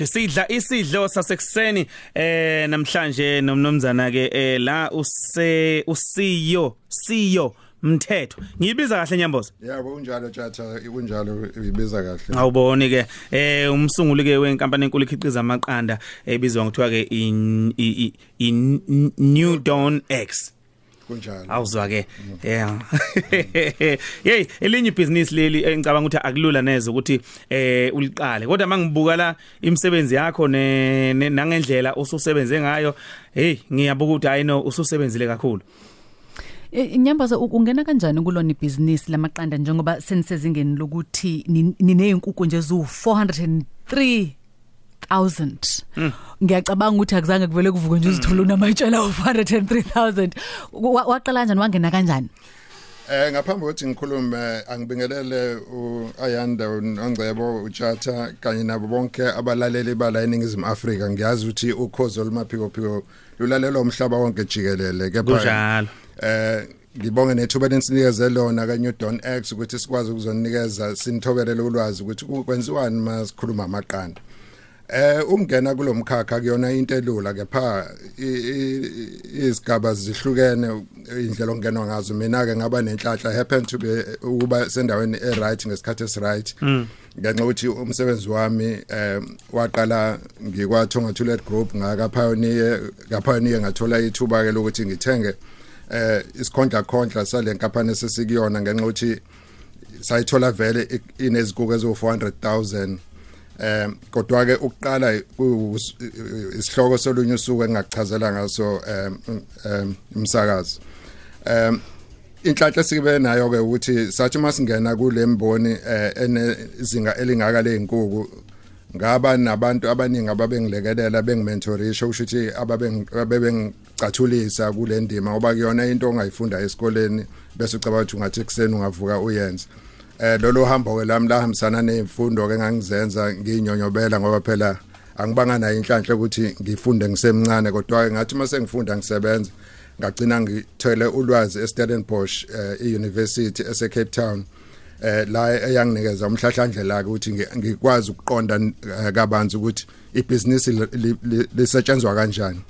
Ngisidla isidlo sasekuseni eh namhlanje nomnomzana ke eh la use usiyo siyo mthetho. Ngiyibiza kahle nyamboza? Yabo unjalo tjatha kunjalo ibiza kahle. awuboni ke eh umsunguli ke wenkampani enkulu ikhiqiza amaqanda ebizwa ngokuthiwa ke in New Dawn X. Kunjalo. awuzwa ke. Yeah. Hey elinye ibusiness leli engicabanga ukuthi akulula neze ukuthi eh uliqale. Kodwa mangibuka la imisebenzi yakho ne nangendlela ususebenze ngayo hey ngiyabuka ukuthi ayino ususebenzile kakhulu. Eh, Nyambaza u- ungena kanjani kulona ibusiness lamaqanda njengoba senisezingeni lokuthi ni- nineyinkuku nje zu 403 1000 ngiyacabanga ukuthi akuzange kuvele kuvuke nje uzithola unamayitshela u 403000 Wa- waqala kanjani wangena kanjani? Eh ngaphambi kokuthi ngikhulume angibingelele uAyanda uNgcebo uChatha kanye nabo bonke abalaleli bala eningizimu Afrika. Ngiyazi ukuthi ukhozo lumaphiko phiko lulalelwa umhlaba wonke jikelele kepha kunjalo. eh ngibonge nethuba lensinikeze lona kanye uDon X ukuthi sikwazi ukuzonikeza sinithobelele ulwazi ukuthi kwenziwani masikhuluma amaqanda. Eh umngena kulomkhakha kuyona into elula kepha i- i- izigaba zihlukene indlela ongenwa ngazo. Mina ke ngaba nenhlanhla happen to be ukuba sendaweni e right ngesikhathi esi right ngenxa ukuthi umsebenzi wami eh waqala ngikwathonga Toilet Group ngaka pioneer ka pioneer ngathola ithuba ke lokuthi ngithenge eh isikhondla khondla sale nkampani sesikuyona ngenxa ukuthi sayithola vele inezigugu ezo 400000 em kodwa ke ukuqala ku- isihloko solunye usuku engachazela ngaso em em umsakazi. Em inhlanhla sibe nayo ke ukuthi sathi masingena kule mboni eh, enezinga elingaka lezinkukhu ngaba nabantu abaningi ababengilekelela bengimentorisha usho ukuthi ababengicathulisa kule ndima ngoba kuyona into ongayifunda esikoleni bese ucabanga ukuthi ungathi ekseni ungavuka uyenze. Eh lolo hambo ke lami lahambisana nezifundo ke ngangizenza nginyonyobela ngoba phela angibanga nayo inhlanhla ukuthi ngifunde ngisemncane kodwa ke ngathi mase ngifunda ngisebenza ngagcina ngithele ulwazi eStellenbosch eh, euniversity ese Cape Town eh la eyanginikeza umhlahlandlela ukuthi ngi- ngikwazi ukuqonda eh, kabanzi ukuthi ibhizinisi li- li- li- lisetshenzwa kanjani.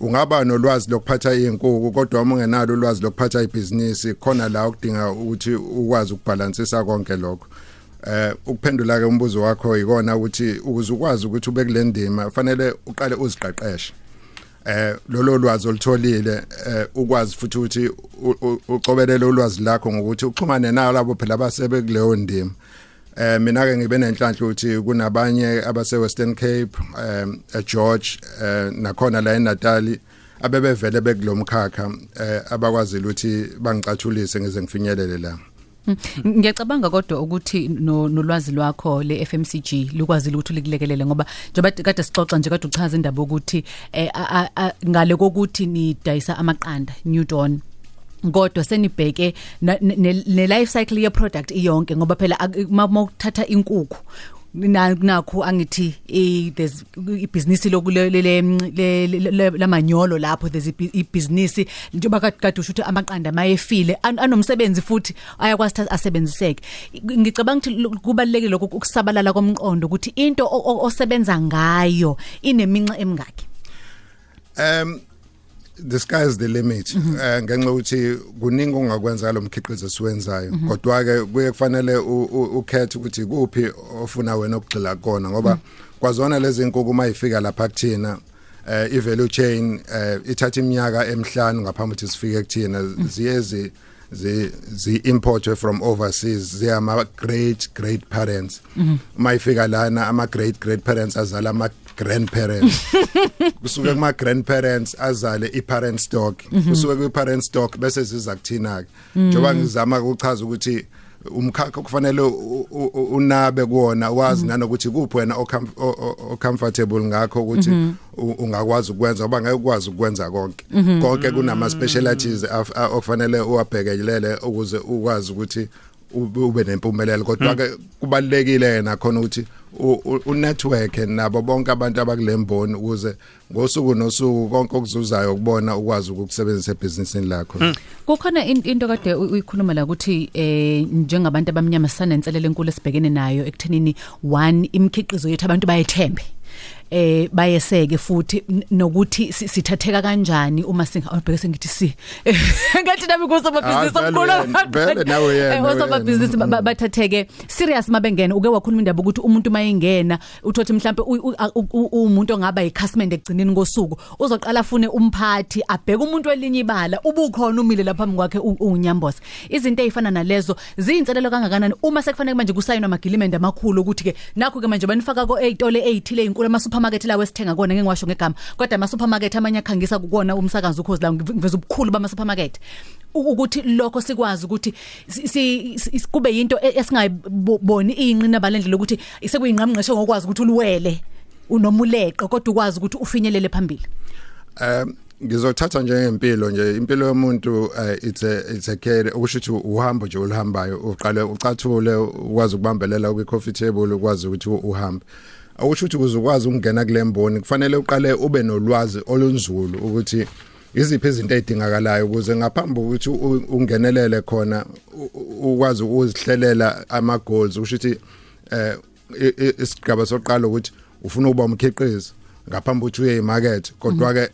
Ungaba nolwazi lokuphatha izinkukhu kodwa uma ungenalo ulwazi lokuphatha ibhizinisi khona la ukudinga ukuthi ukwazi ukubalansisa konke lokho. Eh ukuphendula ke umbuzo wakho ikona ukuthi ukuze ukwazi ukuthi ube kule ndima fanele uqale uziqeqeshe. Eh lolo lwazi olutholile eh ukwazi futhi ukuthi u- u- ucobelele ulwazi lakho ngokuthi uxhumane nabo labo phela abasebe kuleyo ndima. Eh mina ke ngibe nenhlanhla ukuthi kunabanye abase Western Cape um eGeorge eh nakhona la eNatal abebevele bekulomkhakha eh abakwazile ukuthi bangicathulise ngize ngifinyelele la Mm. ngiyacabanga kodwa ukuthi no- nolwazi lwakho le FMCG lukwazile ukuthi ulikulekelele ngoba njengoba kade sixoxa nje kade uchaza indaba ukuthi eh, a- a- a- ngale kokuthi nidayisa amaqanda New Dawn kodwa senibheke na- ne ne life cycle ye product iyonke ngoba phela ak- ma ma uthatha inkukhu na- nakho angithi eh there's ibusiness lokulele lamanyolo lapho there's ibusiness njengoba kade kade usho ukuthi amaqanda mayefile an- anomsebenzi futhi ayakwazi ukuthi asebenziseke. Ngicabanga ukuthi lo- kubalekile lokho ukusabalala komqondo ukuthi into o- o- osebenza ngayo ineminxa emingaki. Um the sky is the limit eh ngenxa ukuthi kuningi ongakwenza lo mkhiqizo esiwenzayo. Kodwa ke kuye kufanele ukhethe ukuthi kuphi ofuna wena ukugxila kona ngoba kwazona lezi inkukhu mayifika lapha kuthina eh i value chain eh ithatha iminyaka emhlanu ngaphambi ukuthi sifike kuthina. Ziyezi zi zi imported from overseas they are my great great parents mayifika lana ama great great parents azala grandparents. Kusuke kuma grandparents azale i parent stock kusuke ku parent stock bese ziza kuthina ke njoba ngizama ukuchaza ukuthi umkhakha kufanele unabe kuona wazi nanokuthi kuphi wena ocom- o- o- o- comfortable ngakho ukuthi ungakwazi ukwenza ngoba ngeke ukwazi ukwenza konke. Konke kunama specialties af- a- okufanele uwabhekelele ukuze ukwazi ukuthi ube nempumelelo. Kodwa ke kubalekile nakhona ukuthi u- u- unetwork nabo bonke abantu abakulemboni ukuze ngosuku nosuku konke okuzuzayo ukubona ukwazi ukusebenzisa ebhizinisini lakho. Kukhona in- into kade u- uyikhuluma la ukuthi eh njengabantu abamnyama sanenselele enkulu esibhekene nayo ekuthenini one imikhiqizo yethu abantu bayethembe eh bayeseke futhi n- nokuthi si- sithatheka kanjani uma singabheke sengithi si. Ngathi nami kusomabhizinisi Ah, vele omkhulu. wena, vele nawe yena, Eh, wena. osomabhizinisi ba- ba- bathatheke. Serious mabengena uke wakhuluma indaba ukuthi umuntu mayengena uthothi mhlambe u- u- a- u- u- umuntu ongaba yicastement ekugcineni kosuku uzoqala afune umphathi abheke umuntu welinye ibala ubukhona umile lapha phambi kwakhe u- unyambosa izinto ezifana nalezo ziyinselelo kangakanani? Uma sekufanele manje kusayinwa amagreement amakhulu ukuthi ke nakho ke manje banifaka ko ezitole ezithile izinkulu ama supermarket lawo esithenga kona ngeke ngiwasho ngegama. Kodwa ama supermarket amanye akhangisa kukona umsakazo ukhozi la ngiveza ubukhulu bama supermarket U- ukuthi lokho sikwazi ukuthi si- si- si- kube yinto e- esingayiboni inqina balendlela ukuthi sekuyinqamnqeshe ngokwazi ukuthi ulwele unomuleqe kodwa ukwazi ukuthi ufinyelele phambili. Um ngizothatha njengempilo nje impilo yomuntu uh, it's a it's a care okusho ukuthi uhambo nje oluhambayo uqale ucathule ukwazi ukubambelela kwi coffee table ukwazi ukuthi uhambe. Awusho ukuthi ukuze ukwazi ukungena kule mboni. Kufanele uqale ube nolwazi olunzulu ukuthi iziphi izinto ezidingakalayo ukuze ngaphambi ukuthi u- ungenelele khona ukwazi ukuzihlelela ama goals usho ukuthi eh isigaba soqala ukuthi ufuna ukuba umkhiqizi ngaphambi ukuthi uye emarket. Kodwa ke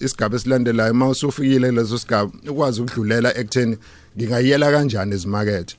isigaba esilandelayo mawusufikile leso sigaba ukwazi ukudlulela ekutheni ngingayiyela kanjani ezimarket.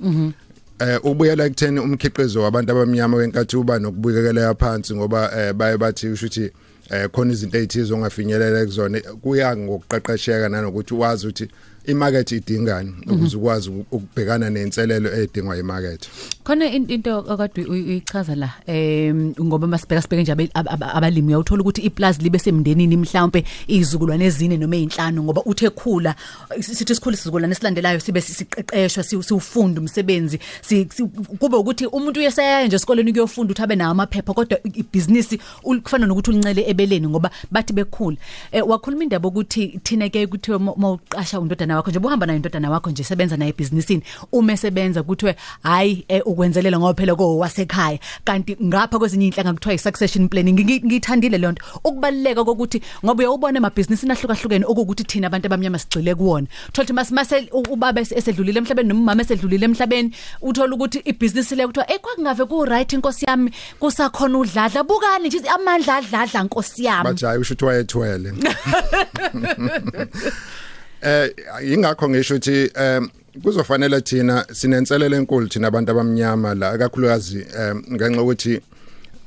Eh ubuyela ekutheni umkhiqizo wabantu abamnyama wenkathi uba nokubukekela phansi ngoba eh baye bathi usho ukuthi eh khona izinto ezithizo ongafinyelela kuzona kuya ngokuqeqesheka nanokuthi wazi ukuthi imarket idingani ukuze ukwazi ukubhekana nenselelo edingwa imarket khona in- into akade uyi- uyichaza la em ngoba masibheka sibheke nje abe- ab- ab- abalimi uyawuthola ukuthi iplazi libe semndenini mhlawumbe izizukulwane ezine noma ezinhlanu ngoba uthe khula sithi sikhule isizukulwane esilandelayo sibe siqeqeshwa siwufunda umsebenzi si- si- kube ukuthi umuntu uyesaya nje esikoleni kuyofunda ukuthi abe nawo amaphepha kodwa i- ibhizinisi ul- kufana nokuthi ulincele ebeleni ngoba bathi bekhula. Eh wakhuluma indaba ukuthi thina ke kuthiwe mawuqasha undodana wakho nje buhamba nayo indodana wakho nje sebenza naye ebhizinisini. Uma esebenza kuthiwe hayi eh, ukwenzelela ngoba phela ko wasekhaya. Kanti ngapha kwezinye inhlanga kuthiwa i-succession planning Ngi- ngiyithandile le nto. Ukubaluleka kokuthi ngoba uyawubona emabhizinisini ahlukahlukene okukuthi thina abantu abamnyama sigcile kuwona. Thothi mase ubaba ese- esedlulile emhlabeni noma umama esedlulile emhlabeni uthola ukuthi ibhizinisi le kuthiwa eh kwakungave ku right inkosi yami? Kusakhona udladla bukani nje amandla adladla inkosi yami. Bathi hayi usho ukuthi wayethwele. eh ingakho ngisho ukuthi em kuzofanele thina sinenselelo enkulu thina abantu abamnyama la kakhulukazi em ngenxa ukuthi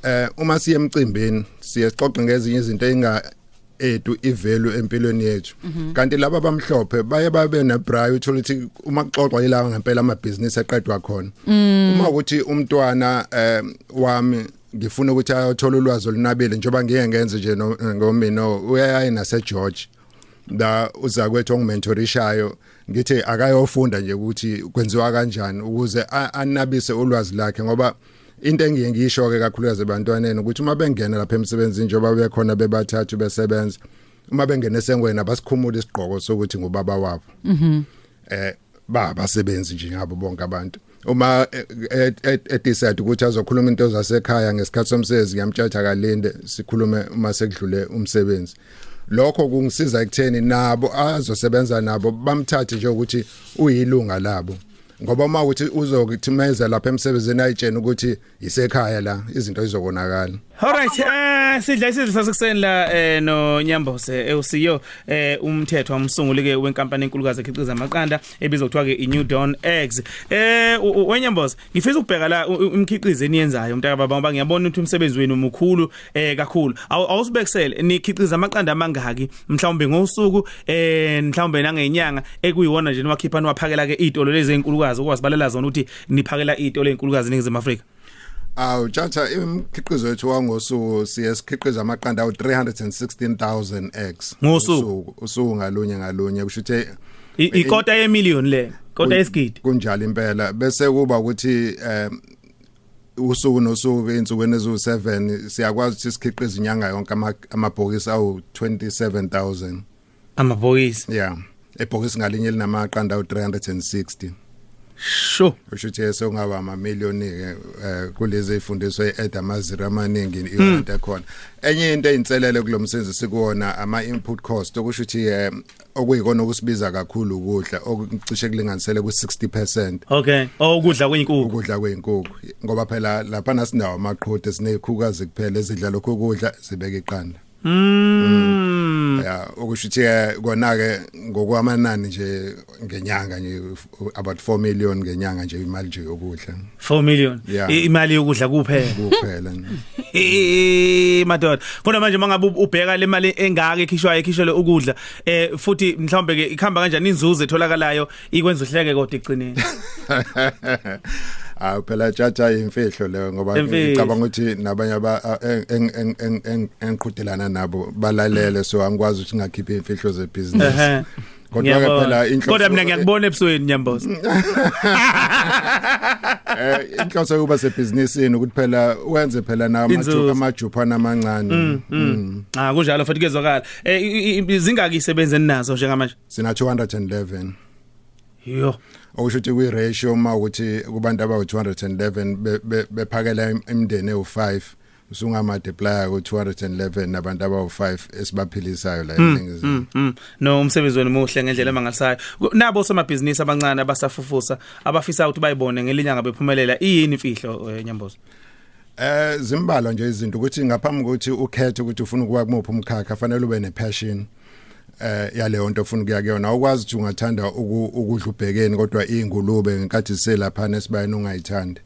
eh uma siye emcimbini siye sixoxe ngezinye izinto enga edu ivalue empilweni yethu. Kanti laba bamhlophe baye babe nebrayi uthola ukuthi uma kuxoxwa ilawa ngempela amabhizinisi eqedwa khona. Uma ukuthi umntwana em wami ngifuna ukuthi ayothola ulwazi olunabile njengoba ngike ngenze nje no- ngomino uyayi nase George la uza kwethu ongimentorishayo ngithi akayofunda nje ukuthi kwenziwa kanjani ukuze a- anabise ulwazi lakhe ngoba into engiye ngisho ke kakhulukazi ebantwaneni ukuthi uma bengena lapha emsebenzini njengoba bekhona bebathathu besebenza uma bengena esengweni abasikhumula isigqoko sokuthi ngubaba wabo. Eh ba abasebenzi nje ngabo bonke abantu. Uma edecide ukuthi azokhuluma into zasekhaya ngesikhathi somsebenzi ngiyamthatha kalinde sikhulume uma sekudlule umsebenzi. Lokho kungisiza ekutheni nabo azosebenza nabo bamthathe nje ukuthi uyilunga labo. Ngoba uma uthi uzokuthimeza lapha emsebenzini ayitshena ukuthi isekhaya la izinto zizobonakala Alright eh sidla isidlo sasekuseni la eh no Nyambose eUCEO eh umthetho wamsunguli ke wenkampani enkulukazi ekhiqiza amaqanda ebizwa kuthiwa ke iNew Dawn Eggs eh wenyamboze ngifisa ukubheka la umkhiqizo eniyenzayo mntaka baba ngoba ngiyabona ukuthi umsebenzi wenu umukhulu eh kakhulu. Awu- awusibekisele nikhiqiza amaqanda amangaki mhlawumbe ngosuku eh mhlawumbe nangenyanga ekuyiwona nje niwakhipha niwaphakela ke izitolo lezi enkulukazi ukwazibalela zona ukuthi niphakela izitolo ezinkulukazi ningizima Afrika. Awu tjatha imkhiqizo wethu wangosuku siye sikhiqiza amaqanda awu 316000 eggs. Ngosuku? usuku ngalunye ngalunye kusho ukuthi ikota yemillion le kota yesigidi? kunjalo impela. Bese kuba ukuthi usuku nosuku einsukwini ezu7 siyakwazi ukuthi sikhiqize inyanga yonke ama- amabhokisi awu 27000 amabhokisi? Yeah ebhokisi ngalinye linamaqanda awu 360 sho usho ukuthi sokungaba ama million ke kulezi ifundiswa eAd amazira amaningi iwonke ekhona enye into eyinselele kulomsebenzi sikuwona ama input cost okusho ukuthi eh, okuyikona okusibiza kakhulu ukudla okucishe kulinganisele ku 60% okay. Oh ukudla kweyinkukhu ukudla kweinkukhu ngoba phela lapha nasinawo amaqhode sinezikhukazi kuphela ezidla lokho ukudla zibeka iqanda. Mm ya okusho ukuthi eh, kona ke ngokwamanani nje ngenyanga nje about 4 million ngenyanga nje imali nje yokudla. 4 million? Imali yokudla kuphela? Kuphela. Eh madoda. Kodwa manje mangabe ubheka le mali engaka ekhishwayo ekhishwele ukudla eh futhi mhlawumbe ke ikhamba kanjani inzuzo etholakalayo ikwenza uhleke kodwa egcineni Ah phela tjatha imfihlo leyo ngoba Imfihlo. ngicabanga ukuthi nabanye aba eng- eng- eng- eng- engiqhudelana nabo balalele so angikwazi ukuthi ngakhipha imfihlo zebusiness ehe kodwa ke Ngiyabona. phela inhloso kodwa mina ngiyakubona ebusweni nyamboza eh, inhloso yokuba sebusinessini ukuthi phela wenze phela nawo Inzuzo. amajuphana amancane Mm. ah kunjalo futhi kezwakala eh i- i- zingaki isebenzeni nazo njengamanje sina 211 yo. Okusho ukuthi kwi ratio uma ukuthi kubantu abawu 211 be- be- bephakela im- imindeni ewu5 usungama multiply ku 211 nabantu abawu5 esibaphilisayo la eningizimu. Mm, mm. no umsebenzi wenu muhle ngendlela emangalisayo Ku- nabo somabhizinisi abancane abasafufusa abafisa ukuthi bayibone ngelinyanga bephumelela iyini imfihlo eh, nyamboza? Eh zimbalwa nje izinto ukuthi ngaphambi kokuthi ukhethe ukuthi ufuna ukuba kumuphi umkhakha fanele ube nepassion. Eh yaleyo nto ofuna ukuya kuyona. Ukwazi ukuthi ungathanda uku- ukudla ubhekeni kodwa ingulube ngenkathi siselapha nesibayeni ungayithandi.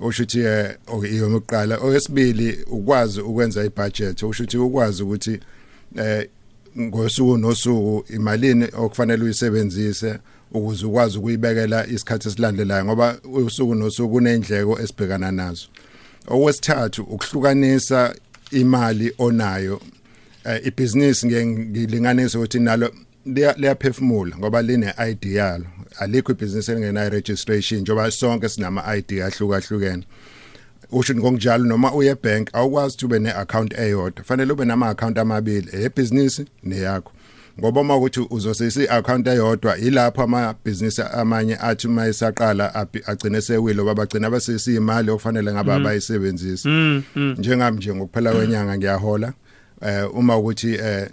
Usho ukuthi eh iyo yokuqala. Okwesibili ukwazi ukwenza ibudget. Usho ukuthi ukwazi ukuthi eh ngosuku nosuku imalini okufanele uyisebenzise ukuze ukwazi ukuyibekela isikhathi esilandelayo ngoba usuku nosuku kunendleko esibhekana nazo. Okwesithathu ukuhlukanisa imali onayo ibhizinisi ngiye ngilinganise ukuthi nalo liya- liyaphefumula ngoba line ideal alikho ibhizinisi elingena registration njengoba sonke sinama ID ahlukahlukene. Usho ngokunjalo noma uye bank awukwazi ukuthi ube neaccount eyodwa. Fanele ube nama account amabili eyebusiness neyakho. Ngoba uma ukuthi uzosebenzisa iaccount eyodwa ilapho ama business amanye athi uma esaqala abhi- agcine sewilo babagcina basesiyimali okufanele ngabe abayisebenzisa njengami nje ngokuphela kwenyanga ngiyahola. Eh uma ukuthi eh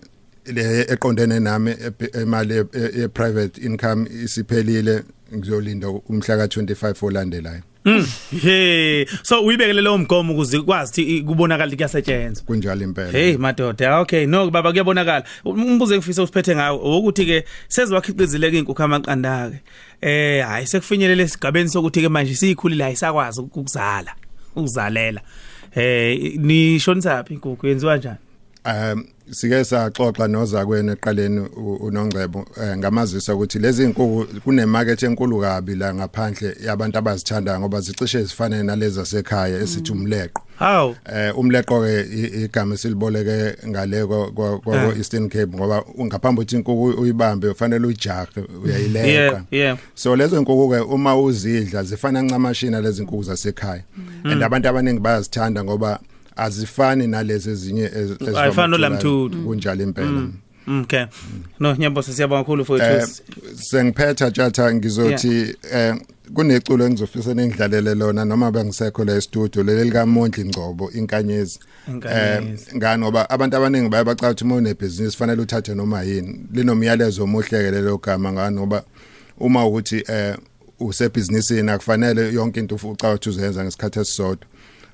le eqondene nami imali ye- private income isiphelile ngizolinda umhla ka25 olandelayo Mm. Hey, so uyibekele lo mgomo ukuze ukuthi kubonakala kuyasetshenzwa. kunjalo impela Hey madoda, okay, no baba kuyabonakala. Umbuzo engifisa usiphethe ngawo ukuthi ke seziwakhicizileke inkukhu amaqanda ke. Eh, hayi sekufinyelele esigabeni sokuthi ke manje siyikhulile ayisakwazi ukuzala, ukuzalela. Eh, nishonisa phi inkukhu yenziwa kanjani? Um sike saxoxa nozakwenu eqaleni unongcebo eh, ngamazisa ukuthi lezi inkukhu kunemarket enkulu kabi la ngaphandle yabantu abazithandayo ngoba zicishe zifane nalezi zasekhaya esithi umleqo. Haw. eh umleqo ke igama siliboleke ngale kwa kwa Eastern Cape ngoba ngaphambi ukuthi inkukhu uyibambe ufanele ujahe uyayileqa. So lezo nkukhu ke uma uzidla zifana ncamashina lezi nkukhu zasekhaya. And abantu abaningi bayazithanda ngoba azifani nalezi ezinye ez- ezivame Ayifani ukutholakala. nolamthuthu. kunjalo impela Okay. No nyambosa siyabonga kakhulu for eh it. sengiphetha tjatha ngizothi eh kuneculo engizofisa ningidlalele lona noma bengisekho la e-studio leli lika Mondli Ngcobo inkanyezi Inkanyezi. ngani ngoba abantu abaningi baye bacala ukuthi uma une business fanele uthathe noma yini linomyalezo omuhleke lelo gama ngani ngoba uma ukuthi eh usebhizinisini akufanele yonke into ucala ukuthi uzenza ngesikhathi esisodwa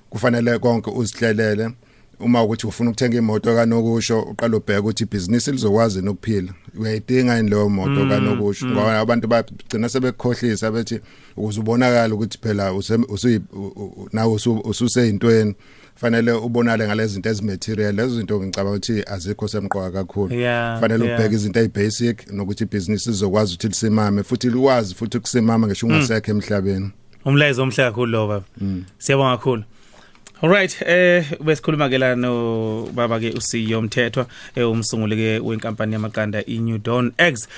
kufanele konke uzihlelele uma ukuthi ufuna ukuthenga imoto kanokusho uqala ubheka ukuthi ibhizinisi lizokwazi nokuphila. Uyayidinga yini leyo moto kanokusho? ngoba abantu bagcina sebekukhohlisa bethi ukuze ubonakala ukuthi phela nawe usu- ususeyintweni fanele ubonale ngalezi zinto ezimaterial. Lezo zinto ngicabanga ukuthi azikho semqoka kakhulu. Fanele ubheke izinto ezibasic nokuthi ibhizinisi lizokwazi ukuthi lisimame futhi likwazi futhi ukusimama ngisho ungasekho emhlabeni. Umlayezo omhle kakhulu lo baba. Siyabonga kakhulu. Alright eh besikhuluma ke la no baba ke uSiyo Mthethwa eh umsunguli ke wenkampani yamaqanda iNew Dawn Eggs